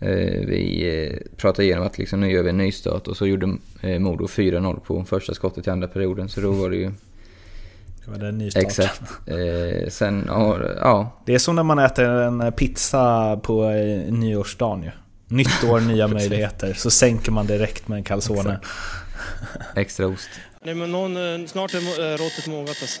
Eh, vi eh, pratade igenom att liksom, nu gör vi en nystart och så gjorde eh, Modo 4-0 på första skottet i andra perioden. Så då var det ju... Det var det en nystart. Exakt. Eh, sen, ja, ja. Det är som när man äter en pizza på eh, nyårsdagen ju. Nytt år, nya möjligheter. Så sänker man direkt med en calzone. Extra ost. Nej, men någon, snart är råttet mogat alltså.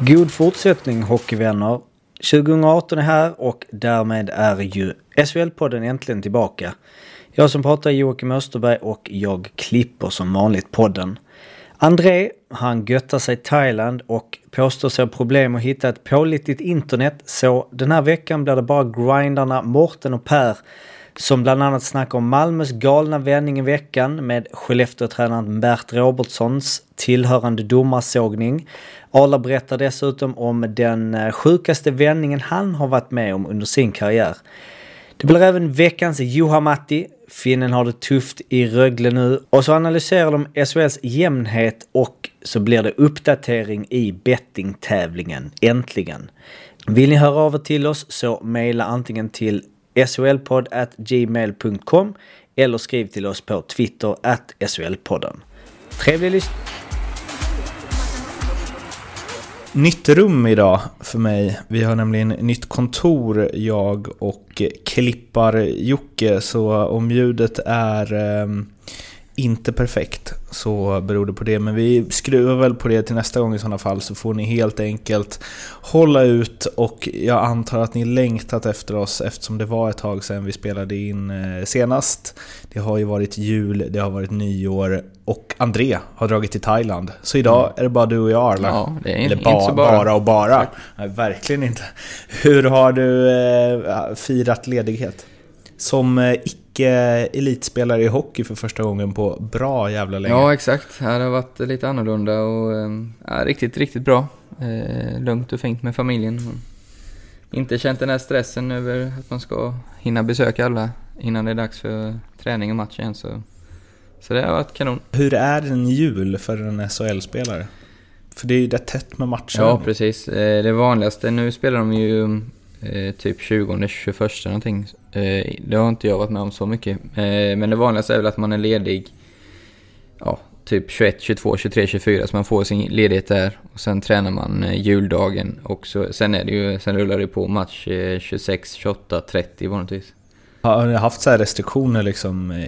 God fortsättning hockeyvänner. 2018 är här och därmed är ju SHL-podden äntligen tillbaka. Jag som pratar är Joakim Österberg och jag klipper som vanligt podden. André, han göttar sig i Thailand och påstår sig ha problem att hitta ett pålitligt internet så den här veckan blir det bara grindarna Morten och Per som bland annat snackar om Malmös galna vändning i veckan med Skellefteå-tränaren Bert Robertsons tillhörande domarsågning. Arla berättar dessutom om den eh, sjukaste vändningen han har varit med om under sin karriär. Det blir även veckans Juha-Matti. Finnen har det tufft i Rögle nu. Och så analyserar de SHLs jämnhet och så blir det uppdatering i bettingtävlingen. Äntligen! Vill ni höra av er till oss så mejla antingen till solpodd@gmail.com eller skriv till oss på Twitter at solpodden. Trevlig lyssning! Nytt rum idag för mig. Vi har nämligen nytt kontor, jag och Klippar-Jocke. Så om ljudet är eh, inte perfekt så beror det på det. Men vi skruvar väl på det till nästa gång i sådana fall så får ni helt enkelt hålla ut och jag antar att ni längtat efter oss eftersom det var ett tag sedan vi spelade in eh, senast. Det har ju varit jul, det har varit nyår och André har dragit till Thailand. Så idag mm. är det bara du och jag Arla. Ja, det är Eller inte ba så bara. bara och bara. Nej, verkligen inte. Hur har du eh, firat ledighet? Som eh, icke-elitspelare i hockey för första gången på bra jävla länge. Ja, exakt. Det har varit lite annorlunda och ja, riktigt, riktigt bra. Eh, lugnt och fint med familjen. Inte känt den här stressen över att man ska hinna besöka alla innan det är dags för träning och match igen. Så, så det har varit kanon. Hur är en jul för en SHL-spelare? För det är ju det tätt med matcher. Ja, precis. Eh, det vanligaste, nu spelar de ju eh, typ 20, 21 någonting. Eh, det har inte jag varit med om så mycket. Men det vanligaste är väl att man är ledig ja, typ 21, 22, 23, 24 så man får sin ledighet där. Och sen tränar man juldagen och så, sen, är det ju, sen rullar det på match 26, 28, 30 vanligtvis. Har ni haft så restriktioner liksom?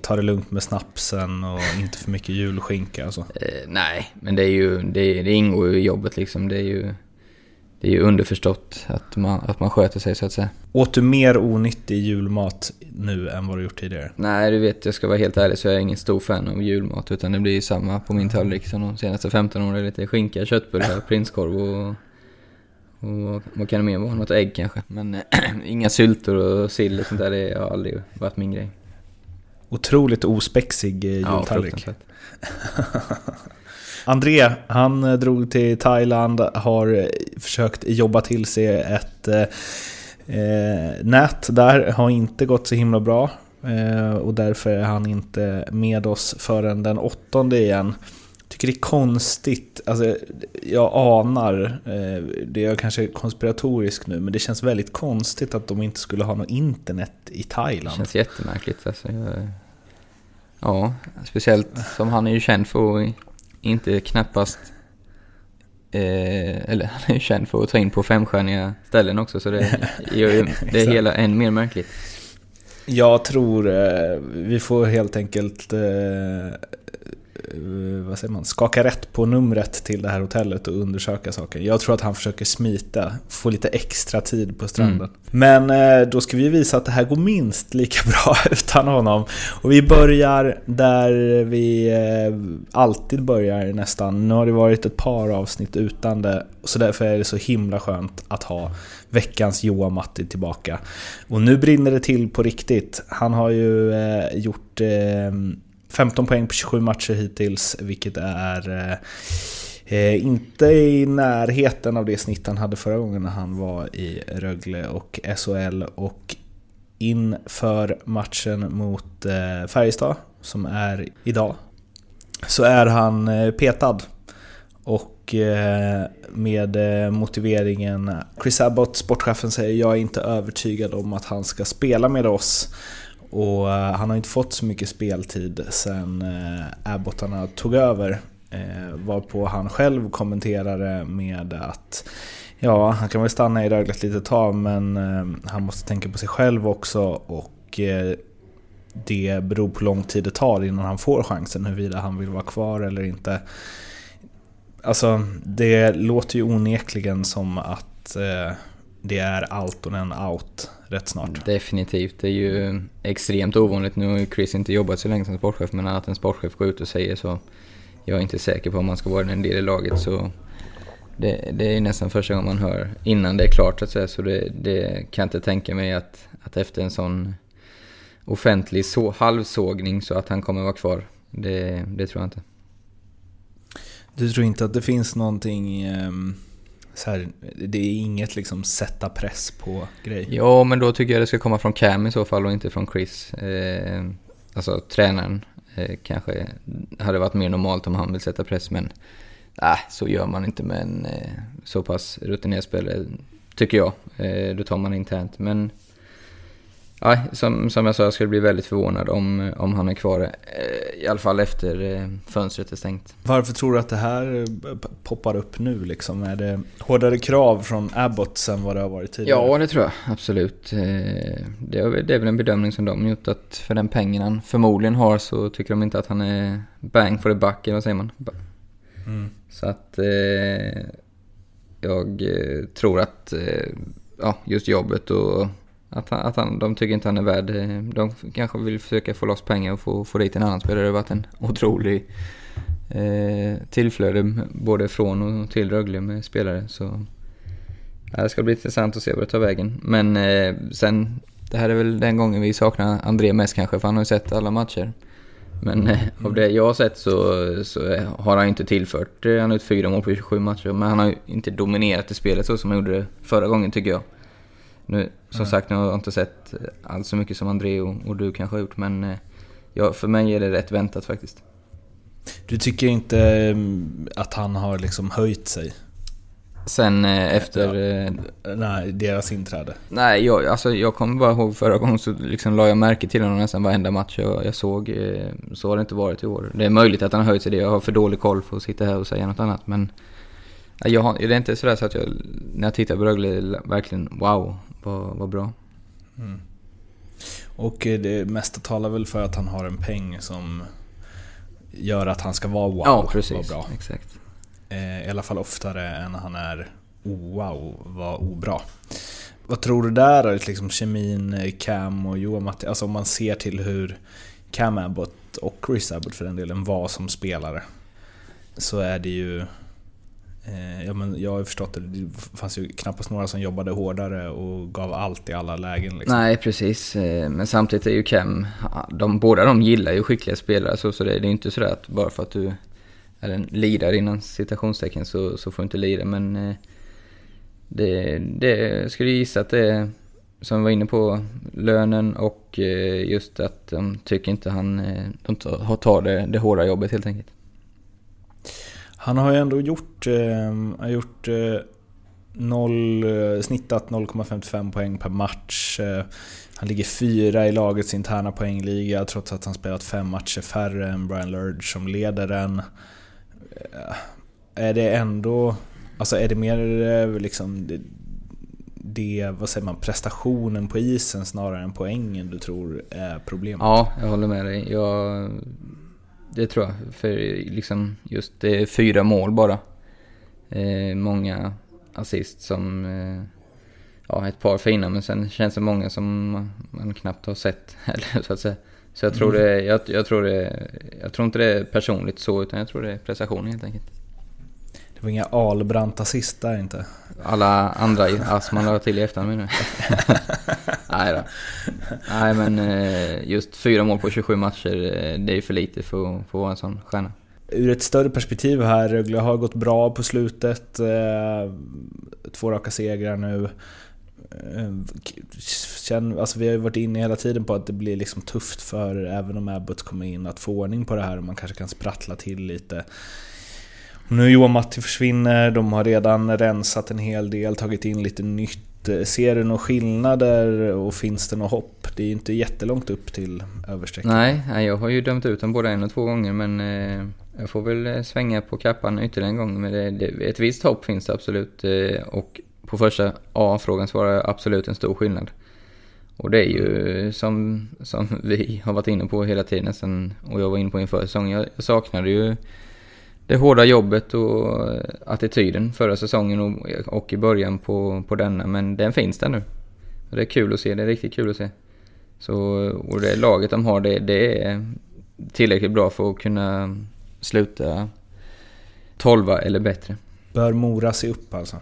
Ta det lugnt med snapsen och inte för mycket julskinka och så? Eh, nej, men det, är ju, det, det ingår ju i jobbet liksom. Det är ju det är ju underförstått att man, att man sköter sig så att säga. Åt du mer onyttig julmat nu än vad du gjort tidigare? Nej, du vet, jag ska vara helt ärlig så är jag ingen stor fan av julmat. Utan det blir ju samma på min tallrik som de senaste 15 åren. Lite skinka, köttbullar, prinskorv och, och vad kan det mer vara? Något ägg kanske. Men inga syltor och sill och sånt där. Det har aldrig varit min grej. Otroligt ospexig eh, jultallrik. Ja, André, han eh, drog till Thailand, har eh, försökt jobba till sig ett eh, eh, nät där, har inte gått så himla bra. Eh, och därför är han inte med oss förrän den åttonde igen. Tycker det är konstigt, alltså jag anar, eh, det är kanske konspiratoriskt nu, men det känns väldigt konstigt att de inte skulle ha något internet i Thailand. Det känns jättemärkligt alltså. Ja, speciellt som han är ju känd för att inte knappast... Eh, eller han är ju känd för att ta in på femstjärniga ställen också så det gör ju det hela än mer märkligt. Jag tror eh, vi får helt enkelt eh, vad säger man, skaka rätt på numret till det här hotellet och undersöka saken. Jag tror att han försöker smita, få lite extra tid på stranden. Mm. Men eh, då ska vi visa att det här går minst lika bra utan honom. Och vi börjar där vi eh, alltid börjar nästan. Nu har det varit ett par avsnitt utan det, så därför är det så himla skönt att ha veckans Johan Matti tillbaka. Och nu brinner det till på riktigt. Han har ju gjort 15 poäng på 27 matcher hittills, vilket är eh, eh, inte i närheten av det snitt han hade förra gången när han var i Rögle och SHL. Och inför matchen mot eh, Färjestad, som är idag, så är han eh, petad. Och eh, med eh, motiveringen Chris Abbott, sportchefen, säger jag är inte övertygad om att han ska spela med oss. Och eh, han har inte fått så mycket speltid sen eh, Abbotarna tog över. Eh, varpå han själv kommenterade med att ja, han kan väl stanna i Rögle ett litet tag men han måste tänka på sig själv också och det beror på hur lång tid det tar innan han får chansen huruvida han vill vara kvar eller inte. Alltså, det låter ju onekligen som att det är allt och en out rätt snart. Definitivt. Det är ju extremt ovanligt. Nu har ju Chris inte jobbat så länge som sportchef, men att en sportchef går ut och säger så. Jag är inte säker på om man ska vara en del i laget, så det, det är nästan första gången man hör innan det är klart, att säga. Så det, det kan jag inte tänka mig att, att efter en sån offentlig så, halvsågning så att han kommer vara kvar. Det, det tror jag inte. Du tror inte att det finns någonting... Um så här, det är inget liksom sätta press på grej. Ja, men då tycker jag det ska komma från Cam i så fall och inte från Chris. Eh, alltså tränaren eh, kanske hade varit mer normalt om han vill sätta press, men eh, så gör man inte med en eh, så pass rutinerad spelare, tycker jag. Eh, då tar man internt, men Ja, som, som jag sa, jag skulle bli väldigt förvånad om, om han är kvar. Eh, I alla fall efter eh, fönstret är stängt. Varför tror du att det här eh, poppar upp nu? Liksom? Är det hårdare krav från Abbott än vad det har varit tidigare? Ja, det tror jag absolut. Det är, det är väl en bedömning som de gjort att för den pengen han förmodligen har så tycker de inte att han är bang for the buck, eller vad säger man? Mm. Så att jag tror att ja, just jobbet och att, han, att han, de tycker inte han är värd... Eh, de kanske vill försöka få loss pengar och få, få dit en annan spelare. Det har varit en otrolig eh, tillflöde både från och till Rögle med spelare. Så det ska bli intressant att se vad det tar vägen. Men eh, sen, det här är väl den gången vi saknar André mest kanske, för han har ju sett alla matcher. Men eh, mm. av det jag har sett så, så har han inte tillfört, eh, han har ut fyra mål på 27 matcher, men han har ju inte dominerat i spelet så som han gjorde förra gången tycker jag. Nu, som mm. sagt, nu har jag inte sett alls så mycket som André och, och du kanske har gjort, men eh, ja, för mig är det rätt väntat faktiskt. Du tycker inte mm, att han har liksom höjt sig? Sen eh, efter... Ja, eh, nej, deras inträde? Nej, jag, alltså, jag kommer bara ihåg förra gången så liksom la jag märke till honom nästan varenda match jag, jag såg. Så har det inte varit i år. Det är möjligt att han har höjt sig det. Jag har för dålig koll för att sitta här och säga något annat. Men jag har, det är inte sådär så att jag, när jag tittar på Rögle, verkligen wow, vad, vad bra. Mm. Och eh, det mesta talar väl för att han har en peng som gör att han ska vara wow. Ja, precis. Bra. Exakt. Eh, I alla fall oftare än han är oh, wow, var obra. Vad tror du där är liksom kemin eh, Cam och Johan Matti? Alltså om man ser till hur Cam Abbott och Chris Abbott för den delen var som spelare. Så är det ju Eh, ja, men jag har ju förstått att det fanns ju knappast några som jobbade hårdare och gav allt i alla lägen. Liksom. Nej, precis. Eh, men samtidigt är ju Kem, de, båda de gillar ju skickliga spelare så, så det, det är inte sådär att bara för att du är en lirare innan citationstecken så, så får du inte lira. Men eh, det, det skulle gissa att det är, som vi var inne på, lönen och eh, just att de tycker inte han de tar det, det hårda jobbet helt enkelt. Han har ju ändå gjort, eh, har gjort eh, noll, eh, snittat 0,55 poäng per match. Eh, han ligger fyra i lagets interna poängliga trots att han spelat fem matcher färre än Brian Lurge som leder den. Eh, är det ändå, alltså är det mer eh, liksom det, det, vad säger man, prestationen på isen snarare än poängen du tror är problemet? Ja, jag håller med dig. Jag det tror jag. För liksom just det är fyra mål bara. Eh, många assist som... Eh, ja, ett par fina men sen känns det många som man knappt har sett heller så att säga. Så jag tror, mm. det, jag, jag, tror det, jag tror inte det är personligt så utan jag tror det är prestationen helt enkelt. Det var inga Albrant-assist där inte? Alla andra ass man la till i efterhand nu. Nej då. Nej men eh, just fyra mål på 27 matcher, eh, det är ju för lite för, för att vara en sån stjärna. Ur ett större perspektiv här, Rögle har gått bra på slutet. Eh, två raka segrar nu. Känn, alltså vi har ju varit inne hela tiden på att det blir liksom tufft för även om Abbott kommer in att få ordning på det här och man kanske kan sprattla till lite. Nu Johan Matti försvinner, de har redan rensat en hel del, tagit in lite nytt. Eh, ser du några skillnader och finns det något hopp? Det är ju inte jättelångt upp till överstrecket. Nej, jag har ju dömt ut dem både en och två gånger men eh, jag får väl eh, svänga på kappan ytterligare en gång. Men det, det, ett visst hopp finns det absolut. Och på första A-frågan svarar jag absolut en stor skillnad. Och det är ju som, som vi har varit inne på hela tiden sen, och jag var inne på inför säsongen. Jag, jag saknade ju det hårda jobbet och attityden förra säsongen och, och i början på, på denna. Men den finns där nu. Och det är kul att se, det är riktigt kul att se. Så, och det laget de har, det, det är tillräckligt bra för att kunna sluta 12 eller bättre. Bör Mora se upp alltså?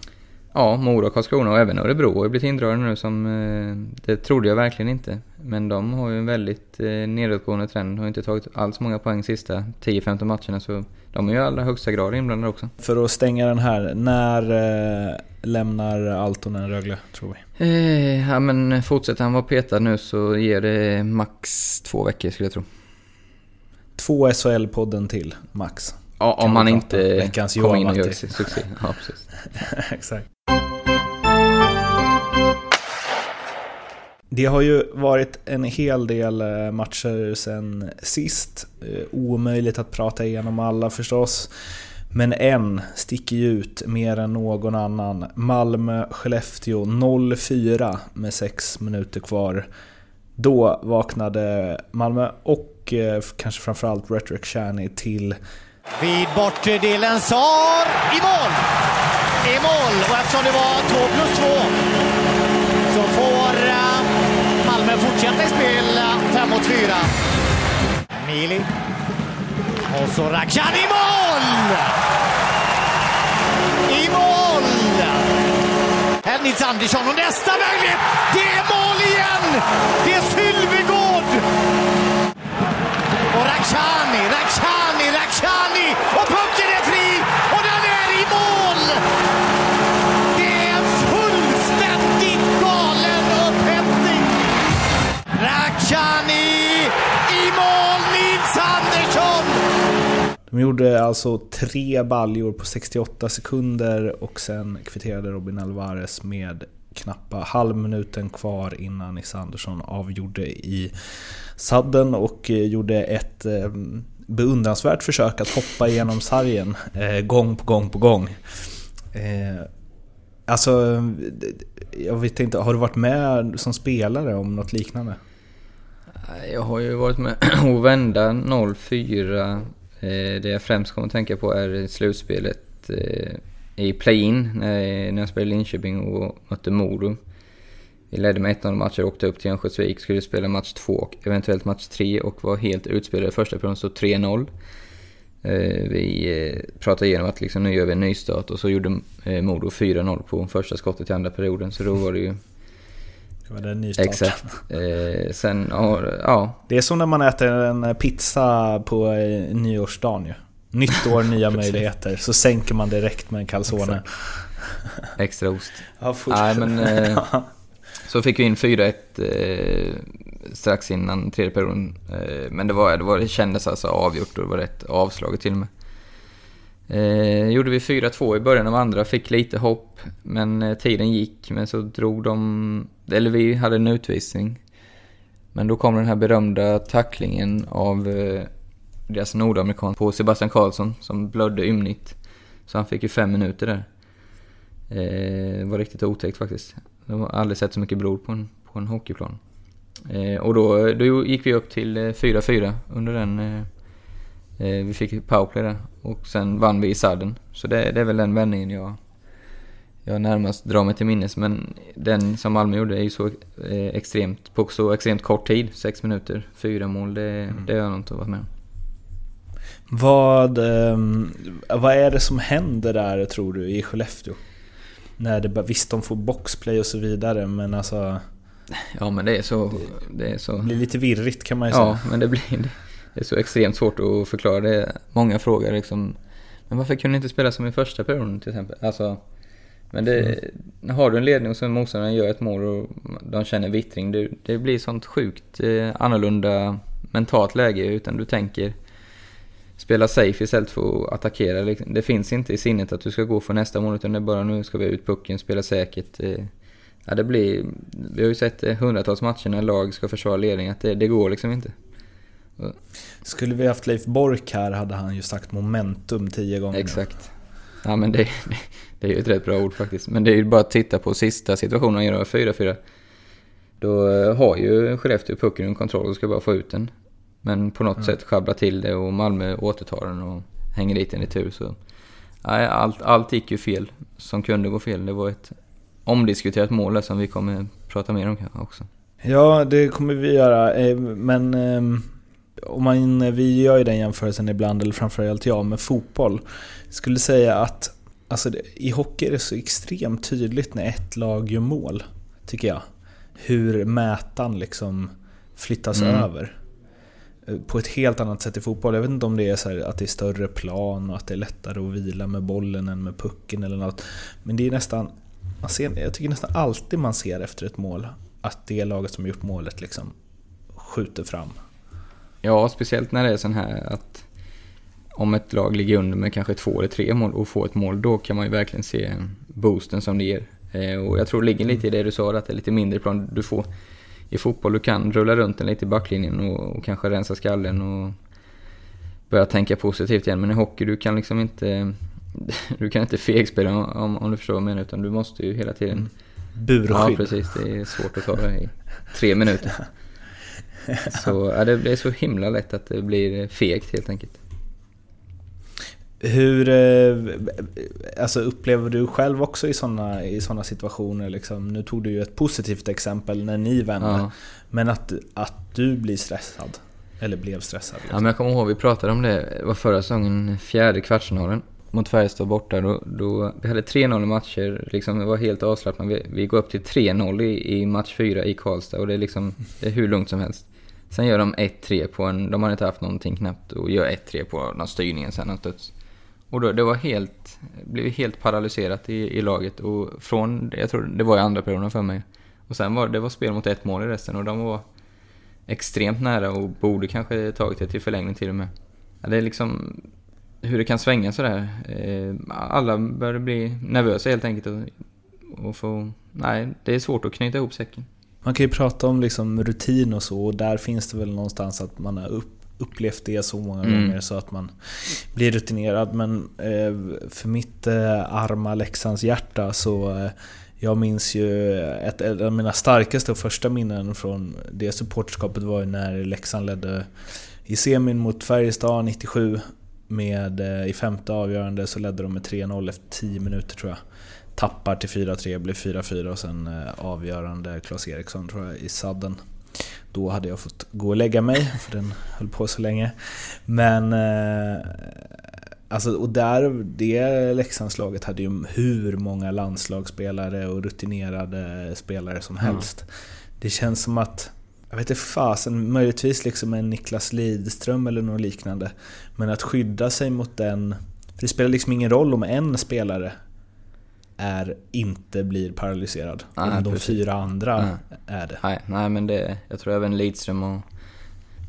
Ja, Mora, Karlskrona och även Örebro har blivit indragna nu som... Eh, det trodde jag verkligen inte. Men de har ju en väldigt eh, nedåtgående trend. Har inte tagit alls många poäng sista 10-15 matcherna så de är ju i allra högsta grad inblandade också. För att stänga den här, när eh, lämnar Altonen Rögle tror vi? Eh, ja men fortsätter han vara petad nu så ger det max två veckor skulle jag tro. Två SHL-podden till, max. Ja, om han inte kommer in och gör succé. Ja, precis. Exakt. Det har ju varit en hel del eh, matcher sen sist. Eh, omöjligt att prata igenom alla förstås. Men en sticker ju ut mer än någon annan. Malmö-Skellefteå 0-4 med 6 minuter kvar. Då vaknade Malmö och eh, kanske framförallt Rhetoric Shani till. Vid bortre delen Sar i mål! I mål! Och eftersom det var 2 plus 2 Malmö spel 5 mot 4. Mili. Och så Rakhshani i mål! I mål! Här Nils Andersson och nästa möjlighet! Det är mål igen! Det är Sylvegård! Och Rakhshani, Rakhshani, Rakhshani! Och pucken De gjorde alltså tre baljor på 68 sekunder och sen kvitterade Robin Alvarez med knappa halvminuten kvar innan Nisse Andersson avgjorde i sadden och eh, gjorde ett eh, beundransvärt försök att hoppa igenom sargen eh, gång på gång på gång. Alltså, jag vet inte, har du varit med som spelare om något liknande? Jag har ju varit med och vända 0-4. Eh, det jag främst kommer att tänka på är slutspelet eh, i play-in eh, när jag spelade i Linköping och mötte Modo. Vi ledde med 1-0 matcher, åkte upp till Örnsköldsvik, skulle spela match 2 och eventuellt match 3 och var helt utspelade första perioden, stod 3-0. Vi pratade igenom att liksom, nu gör vi en nystart och så gjorde Modo 4-0 på första skottet i andra perioden, så då var det ju... Det var den nystart. Exakt. Eh, sen, ja. Det är som när man äter en pizza på nyårsdagen ju. Nytt år, nya möjligheter. Så sänker man direkt med en calzone. Extra ost. Ja, Nej, men, eh, så fick vi in 4-1 eh, strax innan tredje perioden. Eh, men det, var, det, var, det kändes alltså avgjort och det var rätt avslaget till och med. Eh, gjorde vi 4-2 i början av andra, fick lite hopp. Men eh, tiden gick, men så drog de... Eller vi hade en utvisning. Men då kom den här berömda tacklingen av eh, deras nordamerikan på Sebastian Karlsson som blödde ymnigt. Så han fick ju fem minuter där. Eh, det var riktigt otäckt faktiskt. De har aldrig sett så mycket blod på en, på en hockeyplan. Eh, och då, då gick vi upp till eh, 4-4 under den eh, eh, vi fick powerplay där och sen vann vi i sadden. Så det, det är väl den vändningen jag, jag närmast drar mig till minnes. Men den som Malmö gjorde är ju så eh, extremt, på så extremt kort tid. Sex minuter, fyra mål, det, mm. det har jag nog inte varit med om. Vad, eh, vad är det som händer där tror du i Skellefteå? När det bara, visst de får boxplay och så vidare men alltså... Ja men det är så... Det, är så... det blir lite virrigt kan man ju säga. Ja men det blir... Det är så extremt svårt att förklara. Det många frågor liksom. Men varför kunde ni inte spela som i första perioden till exempel? Alltså... Men det, mm. har du en ledning så motståndaren gör ett mål och de känner vittring. Det, det blir sånt sjukt eh, annorlunda mentalt läge utan du tänker spela safe istället för att attackera. Det finns inte i sinnet att du ska gå för nästa mål utan det är bara nu ska vi ut pucken, spela säkert. Eh, ja, det blir, vi har ju sett eh, hundratals matcher när lag ska försvara ledning att det, det går liksom inte. Skulle vi haft Leif Bork här hade han ju sagt momentum tio gånger. Exakt. Ja men det, det är ju ett rätt bra ord faktiskt. Men det är ju bara att titta på sista situationen han gör 4-4. Då eh, har ju Skellefteå pucken under kontroll och ska bara få ut den. Men på något mm. sätt sjabblar till det och Malmö återtar den och hänger dit den i tur. Så, nej, allt, allt gick ju fel som kunde gå fel. Det var ett omdiskuterat mål som vi kommer prata mer om också. Ja, det kommer vi göra. Eh, men ehm, om man, vi gör ju den jämförelsen ibland, eller framförallt jag, med fotboll. Jag skulle säga att alltså, i hockey är det så extremt tydligt när ett lag gör mål, tycker jag. Hur mätan liksom flyttas mm. över. Eh, på ett helt annat sätt i fotboll. Jag vet inte om det är så att det är större plan och att det är lättare att vila med bollen än med pucken eller något. Men det är nästan, man ser, jag tycker nästan alltid man ser efter ett mål att det laget som gjort målet liksom skjuter fram. Ja, speciellt när det är sån här att om ett lag ligger under med kanske två eller tre mål och får ett mål, då kan man ju verkligen se boosten som det ger. Eh, och jag tror det ligger lite i det du sa, att det är lite mindre plan. Du får, I fotboll du kan rulla runt den lite i backlinjen och, och kanske rensa skallen och börja tänka positivt igen. Men i hockey, du kan liksom inte du kan inte fegspela om, om du förstår vad jag menar, utan du måste ju hela tiden... Burskydd. Ja, precis. Det är svårt att ta det i tre minuter. Så ja, det blir så himla lätt att det blir fegt helt enkelt. Hur eh, alltså upplever du själv också i sådana i såna situationer? Liksom, nu tog du ju ett positivt exempel när ni vände. Ja. Men att, att du blir stressad? Eller blev stressad? Liksom. Ja, men jag kommer ihåg vi pratade om det, det var förra säsongen, fjärde kvartsfinalen mot Färjestad borta. Då, då, vi hade 3-0 i matcher, liksom, det var helt avslappnat. Vi, vi går upp till 3-0 i, i match 4 i Karlstad och det är, liksom, det är hur lugnt som helst. Sen gör de 1-3 på en, de har inte haft någonting knappt, och gör 1-3 på någon styrningen sen, någon studs. Och då, det var helt, blev helt paralyserat i, i laget och från, jag tror det var i andra perioden för mig. Och sen var det var spel mot ett mål i resten och de var extremt nära och borde kanske tagit det till förlängning till och med. Ja, det är liksom hur det kan svänga sådär. Eh, alla började bli nervösa helt enkelt och, och få, nej, det är svårt att knyta ihop säcken. Man kan ju prata om liksom rutin och så och där finns det väl någonstans att man är upp, upplevt det så många mm. gånger så att man blir rutinerad. Men eh, för mitt eh, arma Leksands hjärta så eh, jag minns ju ett, ett av mina starkaste och första minnen från det supporterskapet var ju när Leksand ledde i semin mot Färjestad 97 med, I femte avgörande så ledde de med 3-0 efter 10 minuter tror jag tappar till 4-3, blir 4-4 och sen avgörande Klas Eriksson tror jag i sadden. Då hade jag fått gå och lägga mig, för den höll på så länge. Men... Eh, alltså, och där, det Leksandslaget hade ju hur många landslagsspelare och rutinerade spelare som helst. Mm. Det känns som att, jag vet inte fasen, möjligtvis liksom en Niklas Lidström eller något liknande. Men att skydda sig mot den... För det spelar liksom ingen roll om en spelare är, inte blir paralyserad. Nej, om de precis. fyra andra nej. är det. Nej, nej, men det, jag tror även Lidström och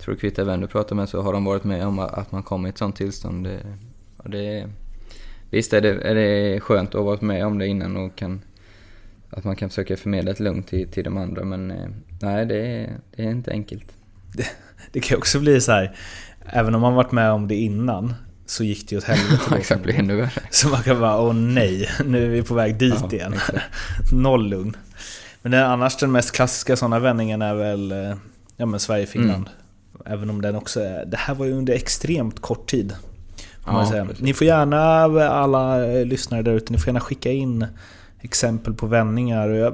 tror Kvitta vem du pratar med så har de varit med om att man kommer i ett sånt tillstånd. Det, och det, visst är det, är det skönt att ha varit med om det innan och kan, att man kan försöka förmedla ett lugn till, till de andra men eh, nej, det är, det är inte enkelt. Det, det kan också bli så här, även om man varit med om det innan så gick det ju åt helvete. Ja, exakt, blir ännu värre. Så man kan bara, åh nej, nu är vi på väg dit ja, igen. Noll lugn. Men den, annars den mest klassiska sådana vändningen är väl ja, men Sverige-Finland. även om den också är, Det här var ju under extremt kort tid. Ja. Ni får gärna, alla eh, lyssnare där ute, ni får gärna skicka in exempel på vändningar. Och jag,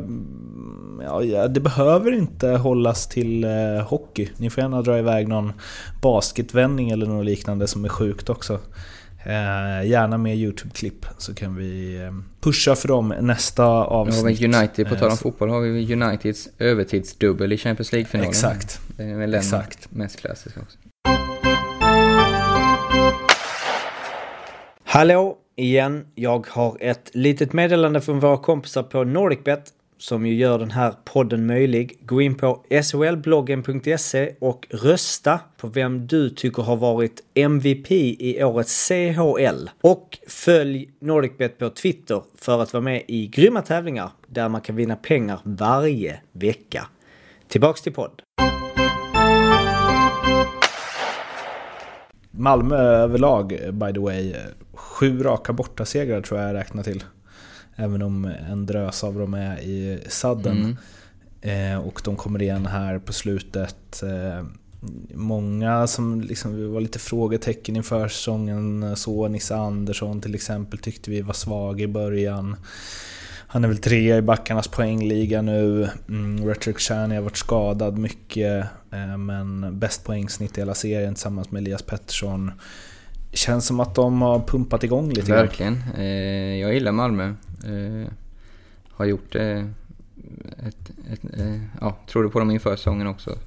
ja, ja, det behöver inte hållas till eh, hockey. Ni får gärna dra iväg någon basketvändning eller något liknande som är sjukt också. Eh, gärna med YouTube-klipp så kan vi eh, pusha för dem nästa avsnitt. vi United, på Eh, tal om så- fotboll, har vi Uniteds övertidsdubbel i Champions League-finalen. Exakt. Det är väl den Exakt. mest klassiska också. Hallå igen. Jag har ett litet meddelande från våra kompisar på NordicBet som ju gör den här podden möjlig. Gå in på solbloggen.se och rösta på vem du tycker har varit MVP i årets CHL. Och följ NordicBet på Twitter för att vara med i grymma tävlingar där man kan vinna pengar varje vecka. Tillbaks till podd. Malmö överlag, by the way, sju raka bortasegrar tror jag jag räknar till. Även om en drös av dem är i sadden. Eh, och de kommer igen här på slutet. Eh, många som liksom var lite frågetecken inför säsongen. Så Nisse Andersson till exempel tyckte vi var svag i början. Han är väl trea i backarnas poängliga nu. Mm, Retrik Shani har varit skadad mycket. Eh, men bäst poängsnitt i hela serien tillsammans med Elias Pettersson. Känns som att de har pumpat igång lite grann. Verkligen. Grann. jag gillar Malmö. Eh, har gjort det. ett, ett, ja, trodde på dem inför säsongen också.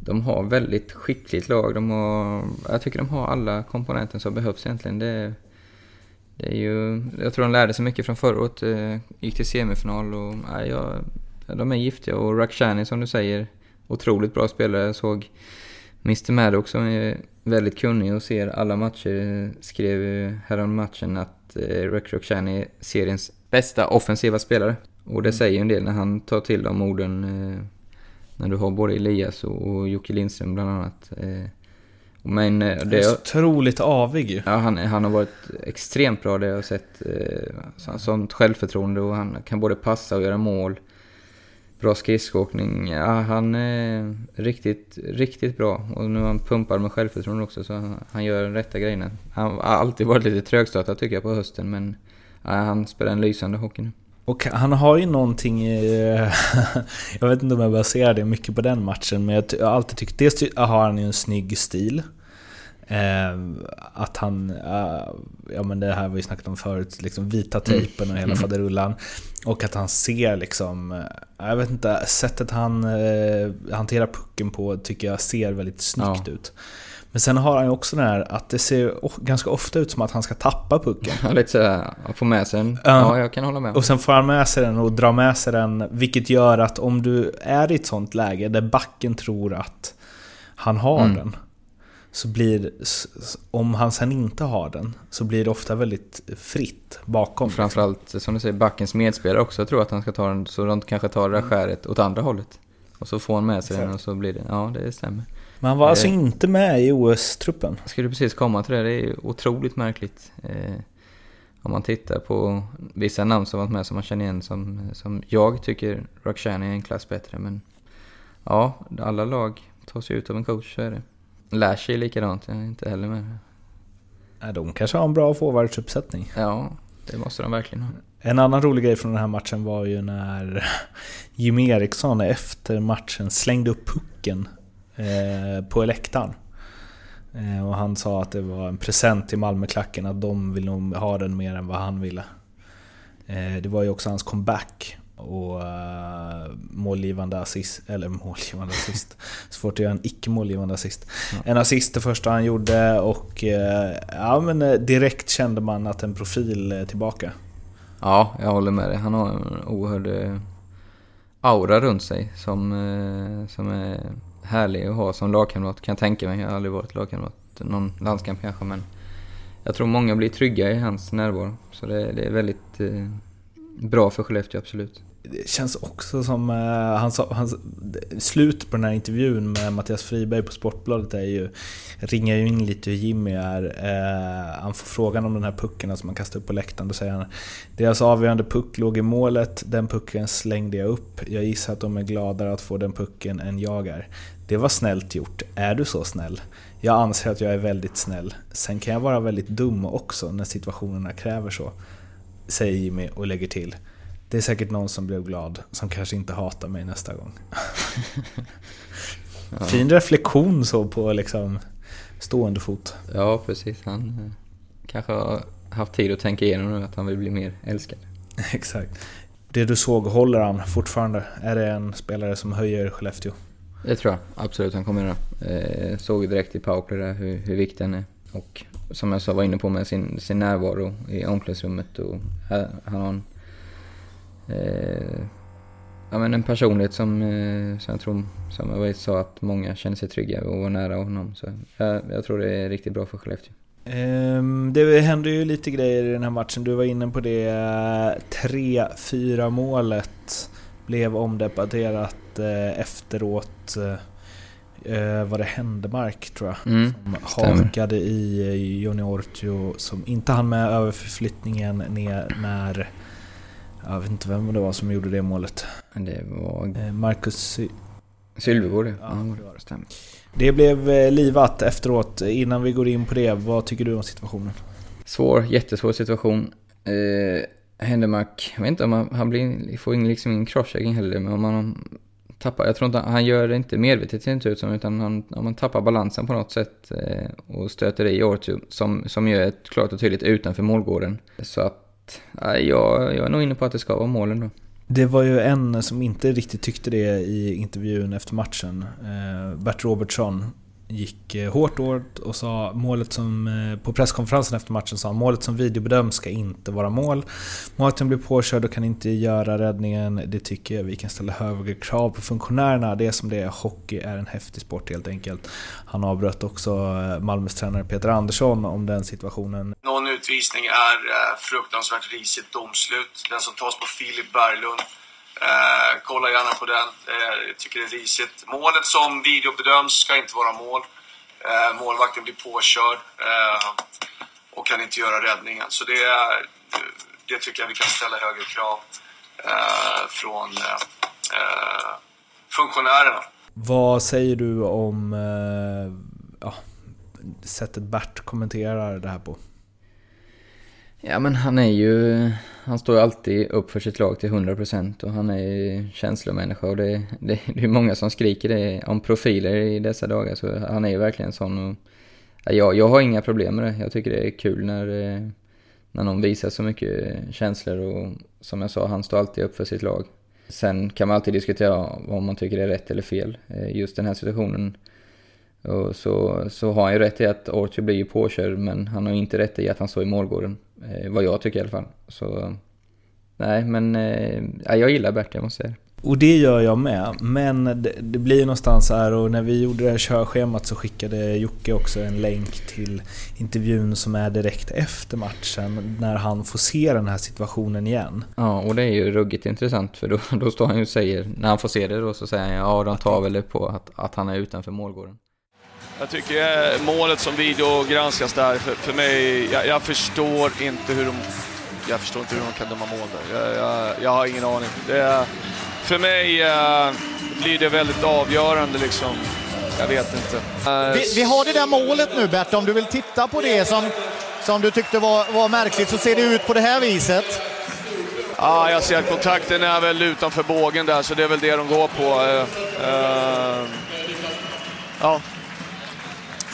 De har väldigt skickligt lag. De har, jag tycker de har alla komponenter som behövs egentligen. Det, det är ju, jag tror de lärde sig mycket från förra året. Gick till semifinal och nej, de är giftiga. Och Rakhshani som du säger, otroligt bra spelare. Jag såg Mr Maddox som är väldigt kunnig och ser alla matcher skrev härom matchen att eh, Rek Rakhshani är seriens bästa offensiva spelare. Och det säger ju en del när han tar till de orden. Eh, när du har både Elias och, Jocke Lindström bland annat. Eh, men Det är det, så otroligt avig ju. ja, han, han har varit extremt bra det jag har sett. Eh, så- sånt självförtroende och han kan både passa och göra mål. Bra skridskoåkning. Ja, han är riktigt, riktigt bra. Och nu är han pumpad med självförtroende också så han, han gör de rätta grejerna. Han har alltid varit lite trögstartad tycker jag på hösten men ja, han spelar en lysande hockey nu. Och han har ju någonting i... jag vet inte om jag baserar det mycket på den matchen, men jag jag har alltid tyckt... Dels har han ju en snygg stil. Eh, att han... eh, ja men det här har vi snackat om förut, liksom vita tejpen och hela Mm. faderullan. Och att han ser liksom... eh, Jag vet inte, sättet han hanterar pucken på tycker jag ser väldigt snyggt Ja. ut. Men sen har han ju också den här att det ser ganska ofta ut som att han ska tappa pucken. Ja, Lite sådär, att få med sig en. Ja. Ja, jag kan hålla med. Och sen får han med sig den och drar med sig den, vilket gör att om du är i ett sånt läge där backen tror att han har Mm. den, så blir om han sen inte har den, så blir det ofta väldigt fritt bakom. Framförallt, som du säger, backens medspelare också. Jag tror att han ska ta den, så de kanske tar det där skäret åt andra hållet. Och så får han med sig den och så blir det, ja det stämmer. Men han var alltså Eh. inte med i OS-truppen. Jag skulle precis komma till det, det är otroligt märkligt. Eh, om man tittar på vissa namn som varit med som man känner igen som, som jag tycker Rakhshani är en klass bättre. Men ja, alla lag tas ju ut av en coach, så är det. Lash är likadant, jag är inte heller med. Nej, De kanske har en bra forwardsuppsättning. Ja, det måste de verkligen ha. En annan rolig grej från den här matchen var ju när Jimmy Eriksson efter matchen slängde upp pucken eh, på läktaren. Eh, och han sa att det var en present till Malmöklacken, att de vill nog ha den mer än vad han ville. Eh, det var ju också hans comeback och uh, målgivande assist, eller målgivande assist. Svårt att göra en icke-målgivande assist. En assist det första han gjorde och eh, ja, men eh, direkt kände man att en profil är tillbaka. Ja, jag håller med dig. Han har en oerhörd aura runt sig som, som är härlig att ha som lagkamrat kan jag tänka mig. Jag har aldrig varit lagkamrat någon landskamp kanske men jag tror många blir trygga i hans närvaro. Så det, det är väldigt bra för Skellefteå, absolut. det känns också som, eh, han sa, han, slut på den här intervjun med Mattias Friberg på Sportbladet är ju, ringar ju in lite hur Jimmy är. Eh, han får frågan om den här pucken som han kastar upp på läktaren, då säger han Deras avgörande puck låg i målet, den pucken slängde jag upp. Jag gissar att de är gladare att få den pucken än jag är. Det var snällt gjort. Är du så snäll? Jag anser att jag är väldigt snäll. Sen kan jag vara väldigt dum också när situationerna kräver så. Säger Jimmy och lägger till. Det är säkert någon som blev glad, som kanske inte hatar mig nästa gång. ja. Fin reflektion så på liksom stående fot. Ja, precis. Han eh, kanske har haft tid att tänka igenom nu att han vill bli mer älskad. Exakt. Det du såg, håller han fortfarande? Är det en spelare som höjer Skellefteå? Det tror jag absolut han kommer göra. Eh, såg direkt i powerplay där hur, hur viktig han är. Och som jag sa, var inne på med sin, sin närvaro i omklädningsrummet. Och han har en, eh, ja, men en personlighet som, eh, som jag tror, som jag sa, att många känner sig trygga och var nära honom. Så jag, jag tror det är riktigt bra för Skellefteå. Ehm, det hände ju lite grejer i den här matchen. Du var inne på det 3-4 målet blev omdebatterat eh, efteråt. Eh, Eh, var det Händemark tror jag, mm, som hakade i eh, Joni Ortio som inte hann med överflyttningen ner när jag vet inte vem det var som gjorde det målet. Det var... Eh, Marcus Sy Sylvegård, ja. ja det, var det. Stämmer. det blev eh, livat efteråt. Innan vi går in på det, vad tycker du om situationen? Svår, jättesvår situation. Eh, Händemark, jag vet inte om han, han blir, får in liksom ingen crosschecking heller, men om han tappar, jag tror inte, han gör det inte medvetet ser det inte ut som, utan han, om man tappar balansen på något sätt eh, och stöter i Ortu, som, som gör ett klart och tydligt utanför målgården. Så att, eh, jag, jag är nog inne på att det ska vara målen då. Det var ju en som inte riktigt tyckte det i intervjun efter matchen. Eh, Bert Robertsson gick eh, hårt åt och sa målet som eh, på presskonferensen efter matchen sa målet som videobedöms ska inte vara mål. Målvakten blir påkörd och kan inte göra räddningen. Det tycker jag vi kan ställa högre krav på funktionärerna. Det är som det är. Hockey är en häftig sport helt enkelt. Han avbröt också eh, Malmös tränare Peter Andersson om den situationen. Någon utvisning är fruktansvärt risigt domslut. Den som tas på Filip Berglund Eh, kolla gärna på den. Eh, jag tycker det är risigt. Målet som videobedöms ska inte vara mål. Eh, målvakten blir påkörd eh, och kan inte göra räddningen. Så det, det tycker jag vi kan ställa högre krav eh, från eh, funktionärerna. Vad säger du om ja, sättet Bert kommenterar det här på? Ja men han är ju, han står ju alltid upp för sitt lag till 100% och han är ju känslomänniska och det, det, det är många som skriker det om profiler i dessa dagar så han är ju verkligen sån och jag, jag har inga problem med det. Jag tycker det är kul när, eh, när någon visar så mycket känslor och som jag sa, han står alltid upp för sitt lag. Sen kan man alltid diskutera om man tycker det är rätt eller fel. Eh, just den här situationen och så, så har han ju rätt i att Orchard blir ju påkörd men han har inte rätt i att han står i målgården. Eh, vad jag tycker i alla fall. Så nej, men eh, jag gillar Bert, jag måste säga och det gör jag med, men det, det blir någonstans här och när vi gjorde det här körschemat så skickade Jocke också en länk till intervjun som är direkt efter matchen när han får se den här situationen igen. Ja, och det är ju ruggigt intressant för då, då står han ju och säger, när han får se det då så säger han ja, de tar väl på att, att han är utanför målgården. Jag tycker målet som videogranskas där, för, för mig, jag, jag, förstår inte hur de... Jag förstår inte hur de kan döma mål där. Jag, jag, jag har ingen aning. Det, för mig uh, blir det väldigt avgörande liksom. Jag vet inte. Uh, vi, vi, har det där målet nu Bert, om du vill titta på det som, som du tyckte var, var märkligt så ser det ut på det här viset. Ja, jag ser att kontakten är väl utanför bågen där, så det är väl det de går på. Uh, ja,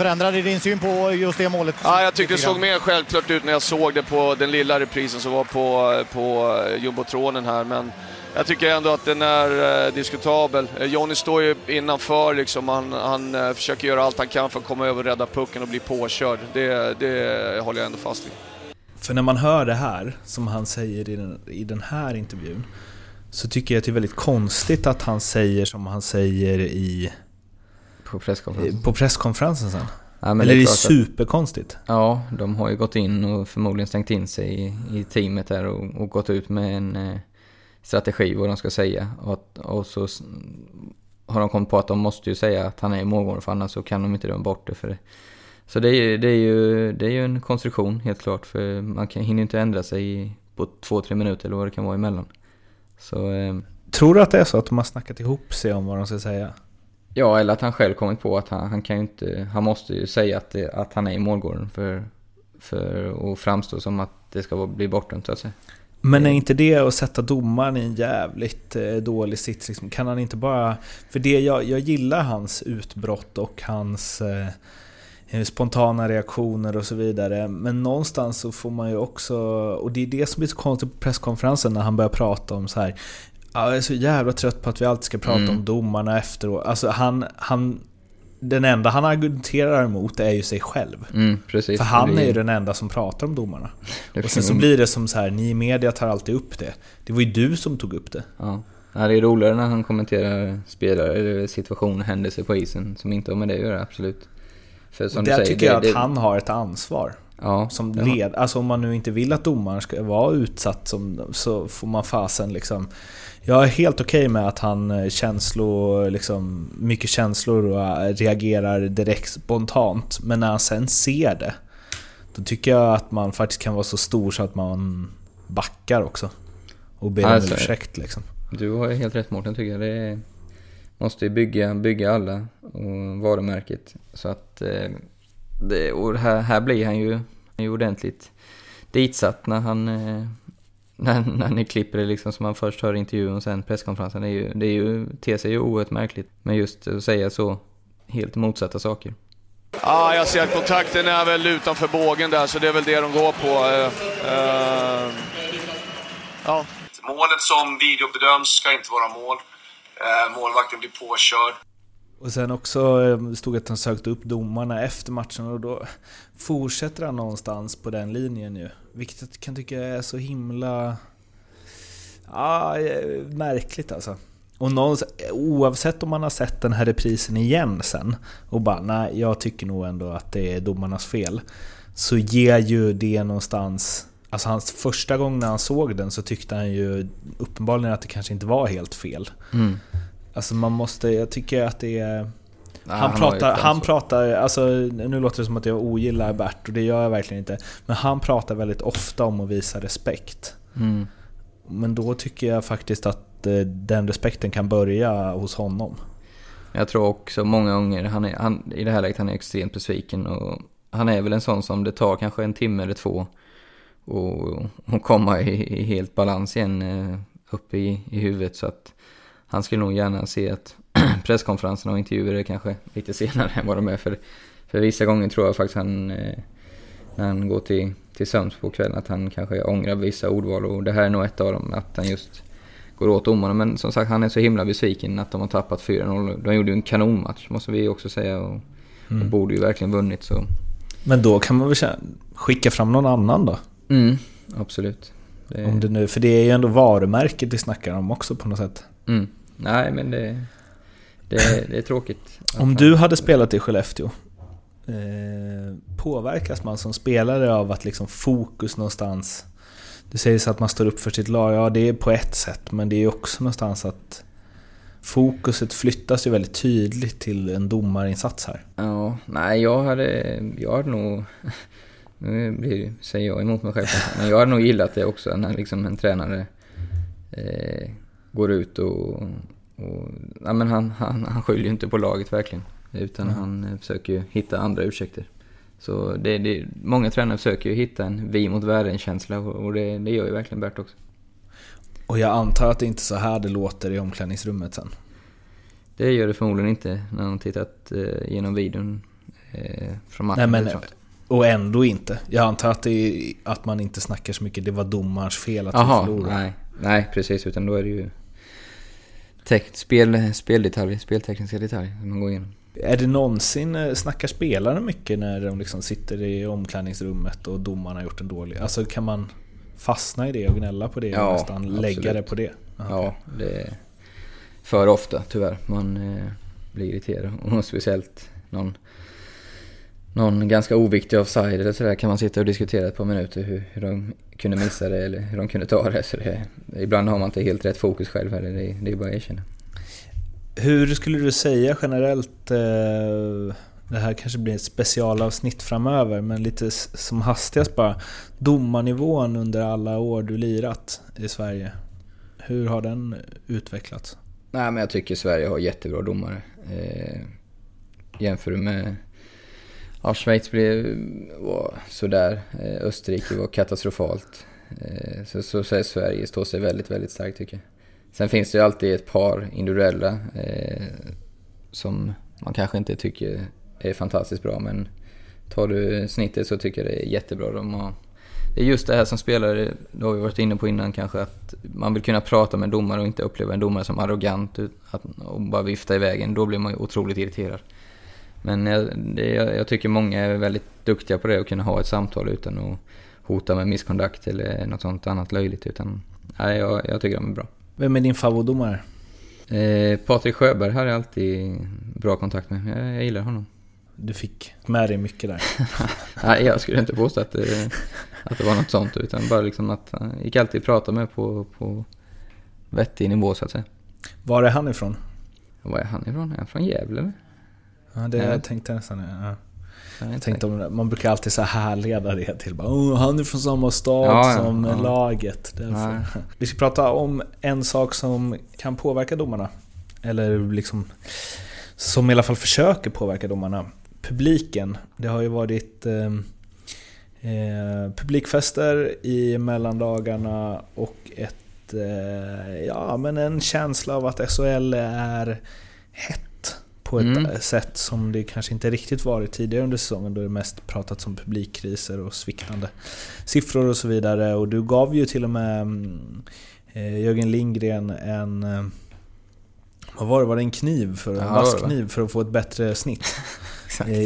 Förändrade din syn på just det målet? Ja, jag tyckte det såg mer självklart ut när jag såg det på den lilla reprisen som var på, på jumbotronen här. Men jag tycker ändå att den är eh, diskutabel. Eh, Jonny står ju innanför liksom. Han, han eh, försöker göra allt han kan för att komma över och rädda pucken och bli påkörd. Det, det håller jag ändå fast vid. För när man hör det här, som han säger i den, i den här intervjun, så tycker jag att det är väldigt konstigt att han säger som han säger i på presskonferensen? På presskonferensen sen? Ja, Eller är det är superkonstigt? Att, ja, de har ju gått in och förmodligen stängt in sig i, i teamet där och, och gått ut med en, eh, strategi vad de ska säga. Och, och så har de kommit på att de måste ju säga att han är målgården för annars så kan de inte döma bort det. För det. Så det är, det, är ju, det är ju en konstruktion helt klart för man kan, hinner inte ändra sig på två, tre minuter eller vad det kan vara emellan. Så, eh, Tror du att det är så att de har snackat ihop sig om vad de ska säga? Ja, eller att han själv kommit på att han, han kan ju inte, han måste ju säga att, det, att han är i målgården för, för att framstå som att det ska bli bortdömt så att säga. Men är inte det att sätta domaren i en jävligt eh, dålig sits? Liksom? Kan han inte bara... För det jag, jag gillar hans utbrott och hans eh, eh, spontana reaktioner och så vidare. Men någonstans så får man ju också... Och det är det som blir så konstigt på presskonferensen när han börjar prata om så här. Jag är så jävla trött på att vi alltid ska prata mm. om domarna efteråt. Alltså han, han den enda han argumenterar emot är ju sig själv. Mm, precis, För han är ju den enda som pratar om domarna. och sen så blir det som så här, ni i media tar alltid upp det. Det var ju du som tog upp det. Ja. ja det är roligare när han kommenterar spelare, eller situationer, händelser på isen som inte har med det att göra, absolut. För som Där du säger, tycker jag det, att det... han har ett ansvar. Ja, som led, alltså om man nu inte vill att domaren ska vara utsatt som, så får man fasen liksom jag är helt okej okay med att han eh, känslor, liksom, mycket känslor och eh, reagerar direkt spontant. Men när han sen ser det, då tycker jag att man faktiskt kan vara så stor så att man backar också. Och ber alltså, om ursäkt liksom. Du har helt rätt Mårten tycker jag. Det måste ju bygga, bygga alla och varumärket. Så att, eh, det, och här, här blir han ju, han är ju ordentligt ditsatt när han när, när ni klipper det liksom som man först hör intervjun och sen presskonferensen. Det, är ju, det är ju, ter sig ju oerhört märkligt. Men just att säga så helt motsatta saker. Ja, jag ser att kontakten är väl utanför bågen där, så det är väl det de går på. Uh, uh, ja. Målet som videobedöms ska inte vara mål. Uh, målvakten blir påkörd. Och sen också eh, stod att han sökte upp domarna efter matchen och då fortsätter han någonstans på den linjen ju. Vilket jag kan tycka är så himla... Ja, eh, märkligt alltså. Och oavsett om man har sett den här reprisen igen sen och bara nej, jag tycker nog ändå att det är domarnas fel. Så ger ju det någonstans... Alltså hans första gång när han såg den så tyckte han ju uppenbarligen att det kanske inte var helt fel. Mm. Alltså man måste, jag tycker att det är... Nej, han, han, pratar, han pratar, alltså nu låter det som att jag ogillar Bert och det gör jag verkligen inte. Men han pratar väldigt ofta om att visa respekt. Mm. Men då tycker jag faktiskt att eh, den respekten kan börja hos honom. Jag tror också många gånger, han är, han, i det här läget han är extremt besviken och han är väl en sån som det tar kanske en timme eller två och, och komma i, i helt balans igen eh, upp i, i huvudet så att han skulle nog gärna se att presskonferenserna och intervjuer är kanske lite senare än vad de är. För, för vissa gånger tror jag faktiskt han, eh, när han går till, till sömns på kvällen, att han kanske ångrar vissa ordval. Och det här är nog ett av dem, att han just går åt domarna. Men som sagt, han är så himla besviken att de har tappat 4-0. De gjorde ju en kanonmatch, måste vi också säga. Och, mm. och borde ju verkligen vunnit. Så. Men då kan man väl skicka fram någon annan då? Mm, absolut. Det... Om det nu, för det är ju ändå varumärket vi snackar om också på något sätt. Mm. Nej, men det, det, det är tråkigt. Om du hade spelat i Skellefteå, eh, påverkas man som spelare av att liksom fokus någonstans... Det sägs att man står upp för sitt lag, ja det är på ett sätt, men det är också någonstans att fokuset flyttas ju väldigt tydligt till en domarinsats här. Ja, nej jag hade, jag hade nog... Nu blir, säger jag emot mig själv, men jag hade nog gillat det också när liksom en tränare eh, går ut och... och ja, men han, han, han skyller ju inte på laget verkligen. Utan mm. han försöker ju hitta andra ursäkter. Så det, det, många tränare försöker ju hitta en vi mot världen-känsla och det, det gör ju verkligen Bert också. Och jag antar att det inte är så här det låter i omklädningsrummet sen? Det gör det förmodligen inte när man tittat eh, genom videon eh, från matchen. Nej, men, och ändå inte. Jag antar att, är, att man inte snackar så mycket, det var domarens fel att Aha, vi förlorade. Nej, nej, precis. Utan då är det ju spel, speldetaljer, speltekniska detaljer som man går igenom. Är det någonsin, eh, snackar spelarna mycket när de liksom sitter i omklädningsrummet och domaren har gjort en dålig... Alltså kan man fastna i det och gnälla på det ja, och nästan absolut. lägga det på det? Okay. Ja, det är för ofta tyvärr. Man eh, blir irriterad och speciellt någon någon ganska oviktig offside eller sådär kan man sitta och diskutera ett par minuter hur, hur de kunde missa det eller hur de kunde ta det. Så det ibland har man inte helt rätt fokus själv heller, det, det är bara att erkänna. Hur skulle du säga generellt, eh, det här kanske blir ett specialavsnitt framöver, men lite som hastigast bara, domarnivån under alla år du lirat i Sverige. Hur har den utvecklats? Nej, men jag tycker Sverige har jättebra domare. Eh, jämför med... Ja, Schweiz blev, oh, sådär. Eh, Österrike var katastrofalt. Eh, så, så, så är Sverige står sig väldigt, väldigt starkt tycker jag. Sen finns det ju alltid ett par individuella eh, som man kanske inte tycker är fantastiskt bra, men tar du snittet så tycker jag det är jättebra. De har, det är just det här som spelare, det har vi varit inne på innan kanske, att man vill kunna prata med en domare och inte uppleva en domare som arrogant att, och bara vifta iväg en. Då blir man ju otroligt irriterad. Men jag, det, jag tycker många är väldigt duktiga på det, att kunna ha ett samtal utan att hota med misskontakt eller något sånt annat löjligt. Utan, nej, jag, jag tycker de är bra. Vem är din favoritdomare? Eh, Patrik Sjöberg har jag alltid bra kontakt med. Jag, jag gillar honom. Du fick med dig mycket där. Nej, jag skulle inte påstå att det, att det var något sånt. Utan bara liksom att han gick alltid att prata med på, på vettig nivå så att säga. Var är han ifrån? Var är han ifrån? Är han från Gävle? Ja, det ja. jag tänkte nästan. Ja. Jag tänkte om, man brukar alltid så härleda det till bara oh, han är från samma stad ja, som ja. laget. Vi ska prata om en sak som kan påverka domarna. Eller liksom som i alla fall försöker påverka domarna. Publiken. Det har ju varit eh, eh, publikfester i mellandagarna och ett, eh, ja, men en känsla av att SHL är hett på ett mm. sätt som det kanske inte riktigt varit tidigare under säsongen då det mest pratats om publikkriser och sviktande siffror och så vidare. Och du gav ju till och med mm, eh, Jörgen Lindgren en eh, vad var det? Var det en kniv? För, ja, en vass kniv för att få ett bättre snitt? Exakt. Eh,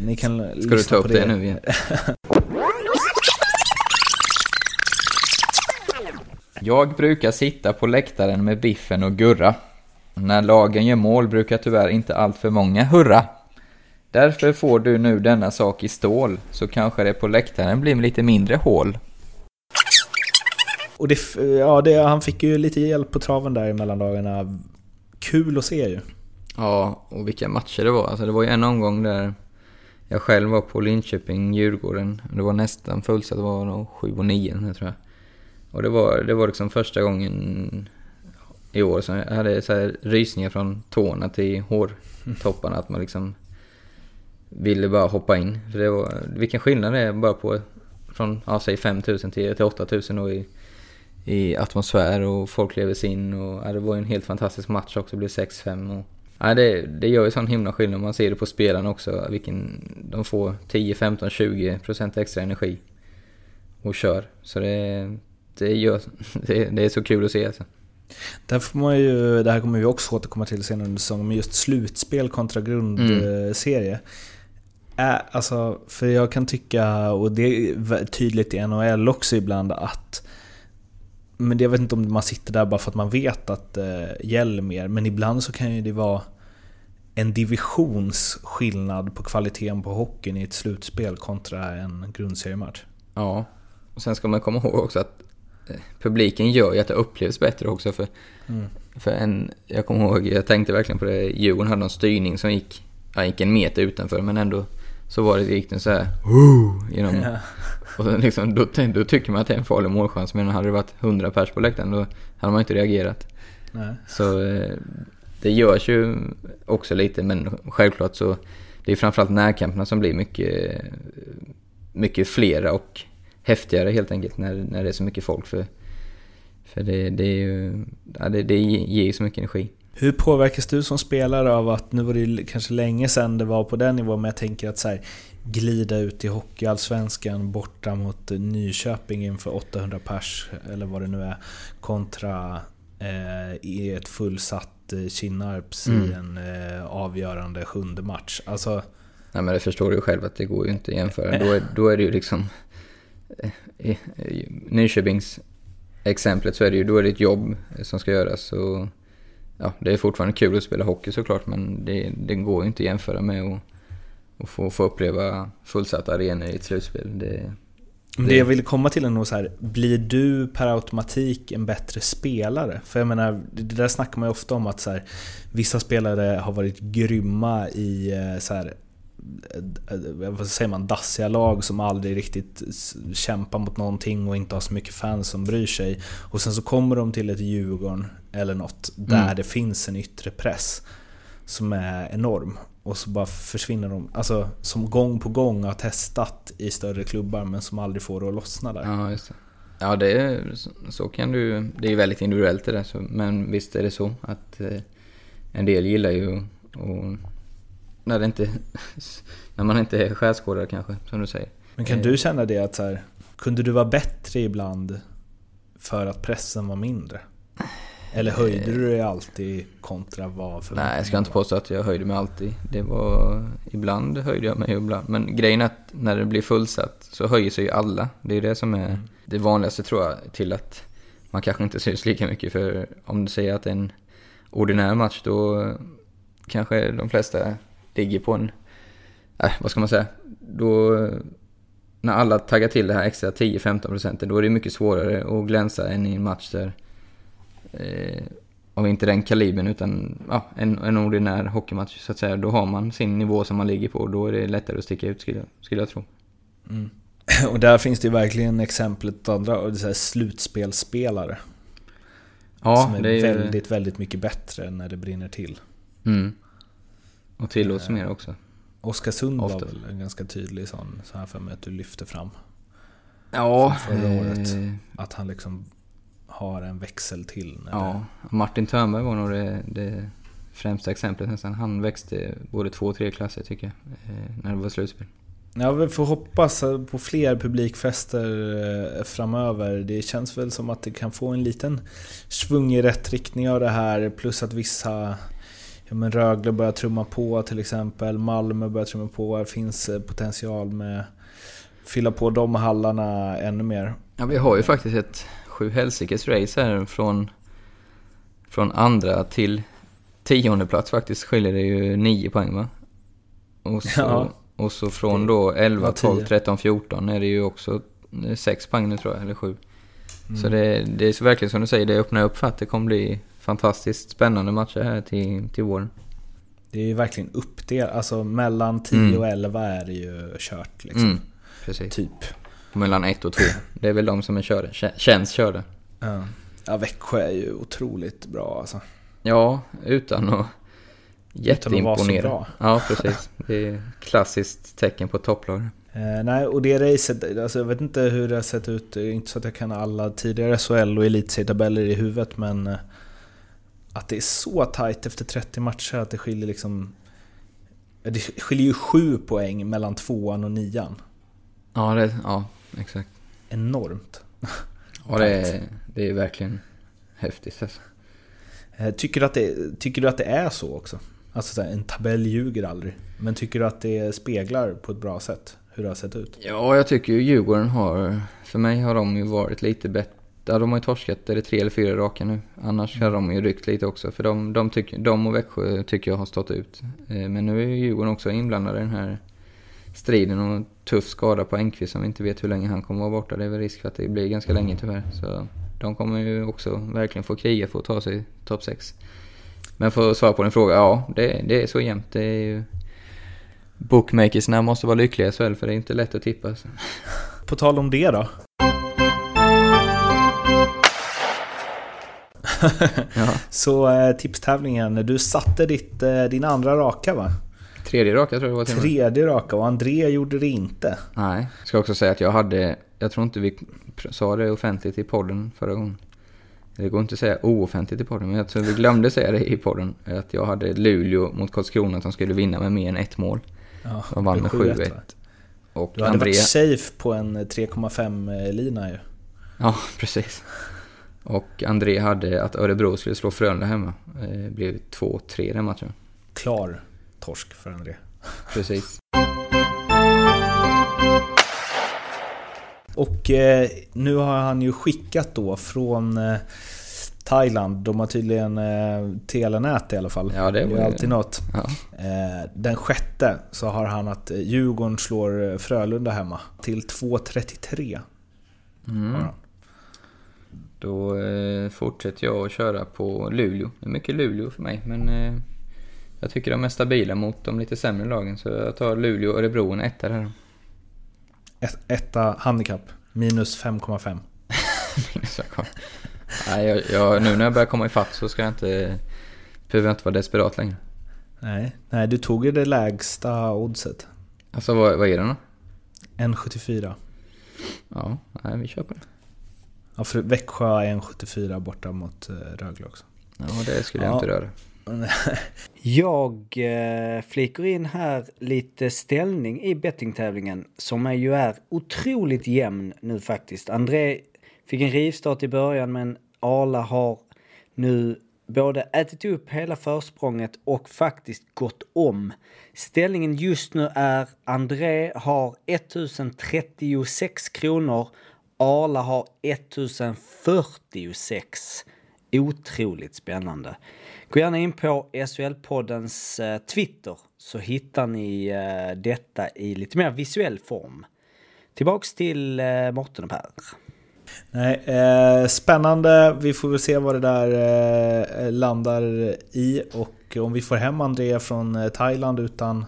ni kan Ska du ta upp det, det nu igen? Jag brukar sitta på läktaren med Biffen och Gurra. När lagen gör mål brukar tyvärr inte allt för många hurra. Därför får du nu denna sak i stål, så kanske det på läktaren blir lite mindre hål. Och det, ja, det, han fick ju lite hjälp på traven där i mellandagarna. Kul att se ju. Ja, och vilka matcher det var. Alltså det var ju en omgång där jag själv var på Linköping, Djurgården. Det var nästan fullsatt, det var nog 7 och 9 tror jag. Och det var, det var liksom första gången i år. Så jag hade så här rysningar från tårna till hårtopparna. Att man liksom ville bara hoppa in. För det var, vilken skillnad det är bara på från, ja, säg 5000 till, till 8000 och i, i atmosfär och folk lever sig in. Och, ja, det var en helt fantastisk match också, det blev 6-5. Och, ja, det, det gör ju sån himla skillnad. Man ser det på spelarna också. Vilken, de får 10, 15, 20 procent extra energi och kör. Så det, det, gör, det, det är så kul att se alltså. Där får man ju, det här kommer vi också återkomma till senare under säsongen, men just slutspel kontra grundserie. Mm. Äh, alltså, för jag kan tycka, och det är tydligt i NHL också ibland, att men jag vet inte om man sitter där bara för att man vet att det eh, gäller mer, men ibland så kan ju det vara en divisionsskillnad på kvaliteten på hockeyn i ett slutspel kontra en grundseriematch. Ja, och sen ska man komma ihåg också att publiken gör ju att det upplevs bättre också. För, mm. för en, jag kommer ihåg, jag tänkte verkligen på det, Djurgården hade någon styrning som gick, ja, gick en meter utanför men ändå så var det, gick den så här, genom, ja. och så liksom, då, då tycker man att det är en farlig målchans. Men hade det varit 100 pers på läktaren då hade man inte reagerat. Nej. Så eh, det görs ju också lite men självklart så det är framförallt närkamperna som blir mycket, mycket flera och häftigare helt enkelt när, när det är så mycket folk. För, för det, det, är ju, ja, det, det ger ju så mycket energi. Hur påverkas du som spelare av att, nu var det kanske länge sedan det var på den nivån, men jag tänker att så här, glida ut i Hockeyallsvenskan borta mot Nyköping inför 800 pers, eller vad det nu är, kontra eh, i ett fullsatt eh, Kinnarps mm. i en eh, avgörande sjunde match. Alltså, Nej men det förstår du ju själv att det går ju inte att jämföra. Då är, då är det ju liksom i Nyköpings exemplet så är det ju, då är det ett jobb som ska göras. Och, ja, det är fortfarande kul att spela hockey såklart men det, det går ju inte att jämföra med att, och få, få uppleva fullsatta arenor i ett slutspel. Det, Men det jag ville komma till är nog så här, blir du per automatik en bättre spelare? För jag menar, det där snackar man ju ofta om att så här, vissa spelare har varit grymma i eh, så här, eh, vad säger man, dassiga lag som aldrig riktigt kämpar mot någonting och inte har så mycket fans som bryr sig. Och sen så kommer de till ett Djurgården eller något där Mm. det finns en yttre press som är enorm. Och så bara försvinner de, alltså som gång på gång har testat i större klubbar men som aldrig får det att lossna där. Ja, just det. Ja, det är, så- kan du... Det är ju väldigt individuellt det där, så, men visst är det så att eh, en del gillar ju och när det inte... när man inte är skärskådare kanske, som du säger. Men kan Eh, du känna det att så här, kunde du vara bättre ibland för att pressen var mindre? Eller höjde du dig alltid kontra vad för Nej, jag ska inte påstå att jag höjde mig alltid. Det var... Ibland höjde jag mig ibland. Men grejen är att när det blir fullsatt så höjer sig ju alla. Det är det som är det vanligaste tror jag till att man kanske inte syns lika mycket. För om du säger att det är en ordinär match då kanske de flesta ligger på en... Äh, vad ska man säga? Då... När alla taggar till det här extra 10-15 procenten då är det mycket svårare att glänsa än i en match där eh, av inte den kalibern utan ja, en, en ordinär hockeymatch så att säga. Då har man sin nivå som man ligger på och då är det lättare att sticka ut skulle skulle jag tro. Mm. Och där finns det ju verkligen exemplet andra, så här slutspelsspelare. Ja, som är, är väldigt, väldigt mycket bättre när det brinner till. Mm. Och tillåts mer också. Oskarsund var väl en ganska tydlig sån, så här för mig att du lyfte fram. Ja, förra eh, året. Att han liksom har en växel till. Ja, Martin Törnberg var nog det, det främsta exemplet nästan. Han växte både två och tre klasser tycker jag, eh, när det var slutspel. Ja, vi får hoppas på fler publikfester eh, framöver. Det känns väl som att det kan få en liten svung i rätt riktning av det här. Plus att vissa... Ja, men Rögle börjar trumma på till exempel. Malmö börjar trumma på. Det finns eh, potential med fylla på de hallarna ännu mer. Ja, vi har ju faktiskt ett sju helsikes race här från, från andra till tionde plats faktiskt skiljer det ju nio poäng va? Och så, Ja. och så från då 11, Ja, 12, tio. 13, 14 är det ju också eh, sex poäng nu tror jag, eller sju. Så Mm. det, det är så verkligen som du säger, det öppnar upp för att det kommer bli fantastiskt spännande matcher här till, till våren. Det är ju verkligen uppdelat. Alltså mellan 10 Mm. och 11 är det ju kört liksom. Mm, precis. Typ. Och mellan ett och två. Det är väl de som är körda, kä- känns körda. Ja. ja, Växjö är ju otroligt bra alltså. Ja, utan att Utan att vara så bra. Ja, precis. Det är klassiskt tecken på topplag. Eh, nej, och det racet, alltså jag vet inte hur det har sett ut, Det är inte så att jag kan alla tidigare SHL och elitserietabeller i huvudet men eh, att det är så tight efter 30 matcher att det skiljer liksom... Det skiljer ju 7 poäng mellan tvåan och nian. Ja, det, ja exakt. Enormt. Ja, det är, det är verkligen häftigt alltså. Eh, Tycker du att det, tycker du att det är så också? Alltså så här, en tabell ljuger aldrig. Men tycker du att det speglar på ett bra sätt hur det har sett ut? Ja, jag tycker ju Djurgården har... För mig har de ju varit lite bättre. Ja, de har ju torskat, är det tre eller fyra raka nu? Annars har de ju ryckt lite också. För de, de, tycker, de och Växjö tycker jag har stått ut. Eh, Men nu är ju Djurgården också inblandade i den här striden och tuff skada på Enqvist som vi inte vet hur länge han kommer vara borta. Det är väl risk för att det blir ganska länge tyvärr. Så de kommer ju också verkligen få kriga för att ta sig topp 6. Men för att svara på din fråga, ja det, det är så jämnt. Det är ju... Bookmakersna måste vara lyckliga i SHL för det är inte lätt att tippa. På tal om det då? Så eh, tipstävlingen, du satte ditt, eh, din andra raka va? Tredje raka tror jag det var till. Tredje raka och André gjorde det inte. Nej, jag ska också säga att jag hade, jag tror inte vi sa det offentligt i podden förra gången. Det går inte att säga ooffentligt i podden, men jag tror vi glömde säga det i podden. Att jag hade Luleå mot Karlskrona att de skulle vinna med mer än ett mål. Ja, de vann med 7-1, 7-1. va? Och Du hade André... varit safe på en 3,5 lina ju. Ja, precis. Och André hade att Örebro skulle slå Frölunda hemma. Det blev 2-3 den matchen. Klar torsk för André. Precis. Och eh, nu har han ju skickat då från eh, Thailand. De har tydligen eh, telenät i alla fall. Ja, det är var ju ju- alltid något. Ja. Eh, den sjätte så har han att Djurgården slår Frölunda hemma till 2.33. Mm. Då eh, fortsätter jag att köra på Luleå. Det är mycket Luleå för mig, men eh, jag tycker de är stabila mot de lite sämre lagen. Så jag tar Luleå och Örebro en etta där. Ett, etta handikapp, minus 5,5. Så kom. Nej, jag, jag, nu när jag börjar komma ifatt så ska jag inte... Behöver jag inte vara desperat längre. Nej, nej, du tog ju det lägsta oddset. Alltså vad, vad är det då? 1,74. Ja, nej, vi kör på det. Ja, för Växjö är 1,74 borta mot eh, Rögle också. Ja, det skulle jag Ja. inte röra. Jag eh, flikar in här lite ställning i bettingtävlingen som är ju är otroligt jämn nu faktiskt. André fick en rivstart i början men Arla har nu både ätit upp hela försprånget och faktiskt gått om. Ställningen just nu är André har 1036 kronor. Arla har 1046. Otroligt spännande. Gå gärna in på SHL-poddens eh, Twitter så hittar ni eh, detta i lite mer visuell form. Tillbaks till eh, Mårten och Per. Nej, eh, spännande. Vi får väl se vad det där eh, landar i och om vi får hem André från Thailand utan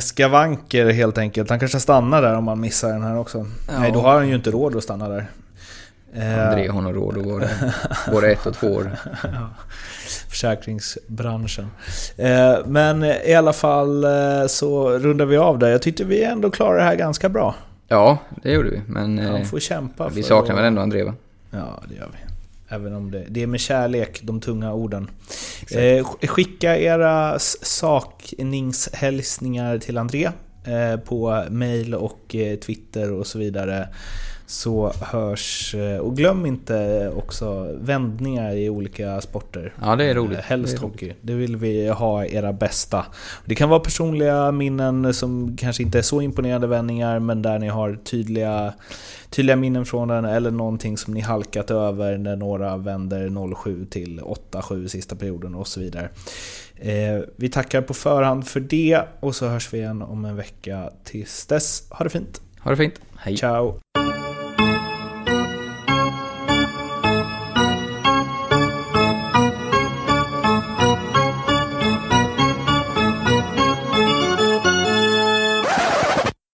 skavanker helt enkelt. Han kanske stannar där om han missar den här också. Ja. Nej, då har han ju inte råd att stanna där. Eh, André har nog råd att vara där. Både ett och två år. Ja, Försäkringsbranschen. Eh, men i alla fall eh, så rundar vi av där. Jag tyckte vi ändå klarade det här ganska bra. Ja, det gjorde vi. Men Han eh, får kämpa. vi saknar väl ändå André va? Ja, det gör vi. Även om det, det är med kärlek, de tunga orden. Eh, sk- skicka era sakningshälsningar till André eh, på mail och eh, Twitter och så vidare. Så hörs... Eh, och glöm inte också vändningar i olika sporter. Ja, det är roligt. Eh, Helst Det är roligt. hockey. Det vill vi ha era bästa. Det kan vara personliga minnen som kanske inte är så imponerande vändningar men där ni har tydliga, tydliga minnen från den eller någonting som ni halkat över när några vänder 07 till 8-7 sista perioden och så vidare. Eh, vi tackar på förhand för det och så hörs vi igen om en vecka. Tills dess, ha det fint! Ha det fint. Hej! Ciao!